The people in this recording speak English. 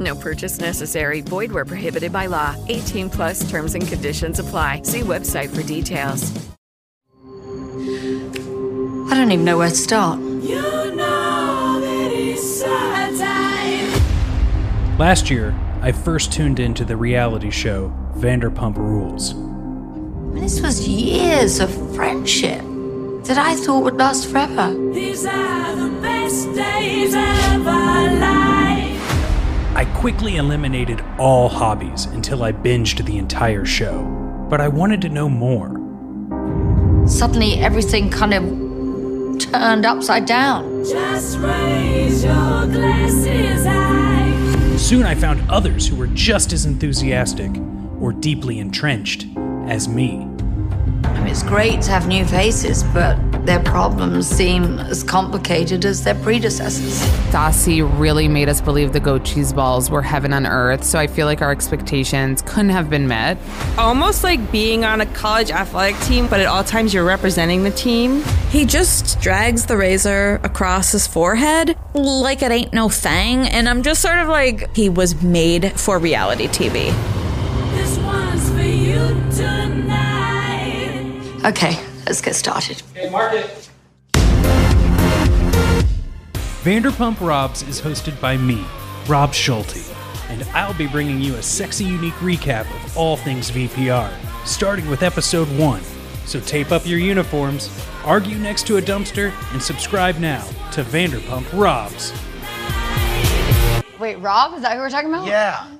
No purchase necessary. Void where prohibited by law. 18 plus terms and conditions apply. See website for details. I don't even know where to start. Last year, I first tuned into the reality show Vanderpump Rules. This was years of friendship that I thought would last forever. These are the best days of our life. I quickly eliminated all hobbies until I binged the entire show, but I wanted to know more. Suddenly, everything kind of turned upside down. Just raise your glasses high. Soon I found others who were just as enthusiastic or deeply entrenched as me. I mean, it's great to have new faces, but their problems seem as complicated as their predecessors. Stassi really made us believe the goat cheese balls were heaven on earth, so I feel like our expectations couldn't have been met. almost like being on a college athletic team, but at all times you're representing the team. He just drags the razor across his forehead like it ain't no thing. And I'm just sort of like, he was made for reality TV. This one's for you tonight. Okay, let's get started. Vanderpump Robs is hosted by me, Rob Schulte, and I'll be bringing you a sexy, unique recap of all things VPR, starting with episode 1. So tape up your uniforms, argue next to a dumpster, and subscribe now to Vanderpump Robs. Wait, Rob? Is that who we're talking about? Yeah.